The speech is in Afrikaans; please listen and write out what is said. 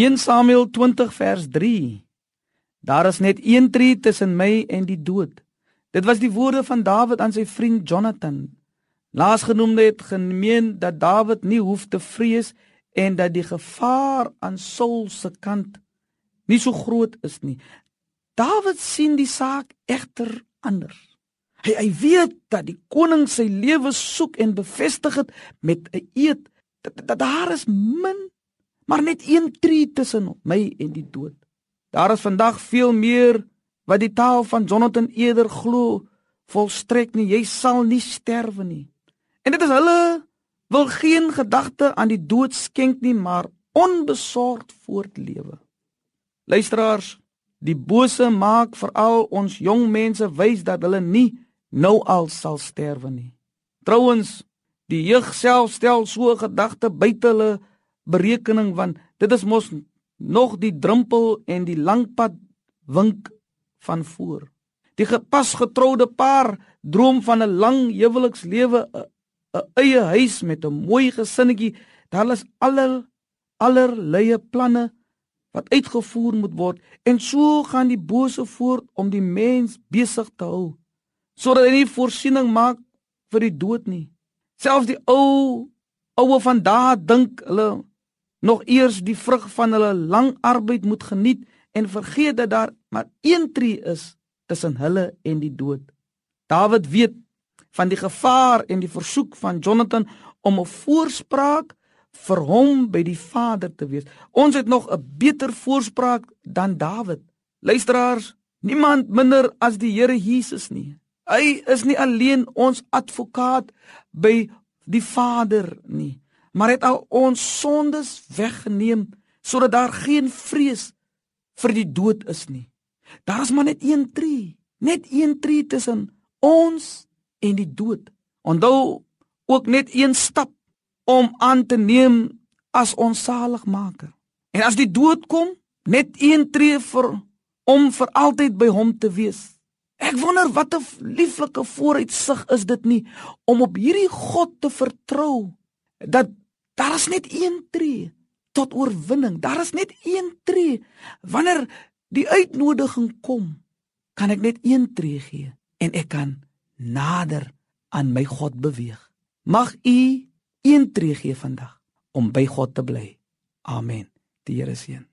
1 Samuel 20 vers 3 Daar is net een tree tussen my en die dood. Dit was die woorde van Dawid aan sy vriend Jonathan. Laasgenoemde het gemeen dat Dawid nie hoef te vrees en dat die gevaar aan Saul se kant nie so groot is nie. Dawid sien die saak egter anders. Hy hy weet dat die koning sy lewe soek en bevestig het met 'n eed dat, dat daar is min maar net een tree tussen my en die dood. Daar is vandag veel meer wat die taal van Jonathan eerder glo volstrek nie jy sal nie sterwe nie. En dit is hulle wil geen gedagte aan die dood skenk nie maar onbesorgd voortlewe. Luisteraars, die bose maak veral ons jong mense wys dat hulle nie nou al sal sterwe nie. Trouwens, die jeug self stel so gedagte buite hulle berekening want dit is mos nog die drempel en die lang pad wink van voor. Die gepas getroude paar droom van 'n lang huwelikslewe, 'n eie huis met 'n mooi gesinnetjie. Daar is aller allerlei planne wat uitgevoer moet word en so gaan die bose voort om die mens besig te hou sodat hy nie voorsiening maak vir die dood nie. Selfs die ou oue van daai dink hulle nog eers die vrug van hulle lang arbeid moet geniet en vergeet dat daar maar een tree is tussen hulle en die dood. Dawid weet van die gevaar en die versoek van Jonathan om 'n voorspraak vir hom by die Vader te wees. Ons het nog 'n beter voorspraak dan Dawid. Luisteraars, niemand minder as die Here Jesus nie. Hy is nie alleen ons advokaat by die Vader nie maar het al ons sondes weggeneem sodat daar geen vrees vir die dood is nie. Daar is maar net een tree, net een tree tussen ons en die dood. Onthou ook net een stap om aan te neem as ons saligmaker. En as die dood kom, net een tree vir om vir altyd by hom te wees. Ek wonder wat 'n lieflike vooruitsig is dit nie om op hierdie God te vertrou dat Daar is net een tree tot oorwinning. Daar is net een tree. Wanneer die uitnodiging kom, kan ek net een tree gee en ek kan nader aan my God beweeg. Mag u een tree gee vandag om by God te bly. Amen. Die Here seën.